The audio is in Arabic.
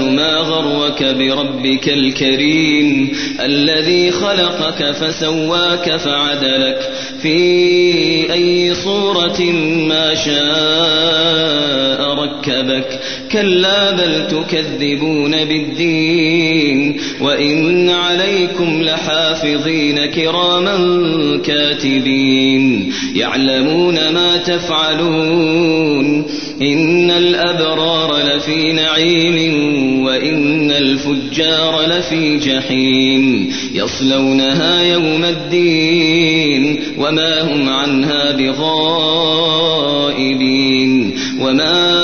ما غرك بربك الكريم الذي خلقك فسواك فعدلك في أي صورة ما شاء ركبك. كلا بل تكذبون بالدين. وإن عليكم لحافظين كراما كاتبين. يعلمون ما تفعلون. إن الأبرار لفي نعيم. وإن الفجار لفي جحيم. يصلونها يوم الدين. وما هم عنها بغائبين. وما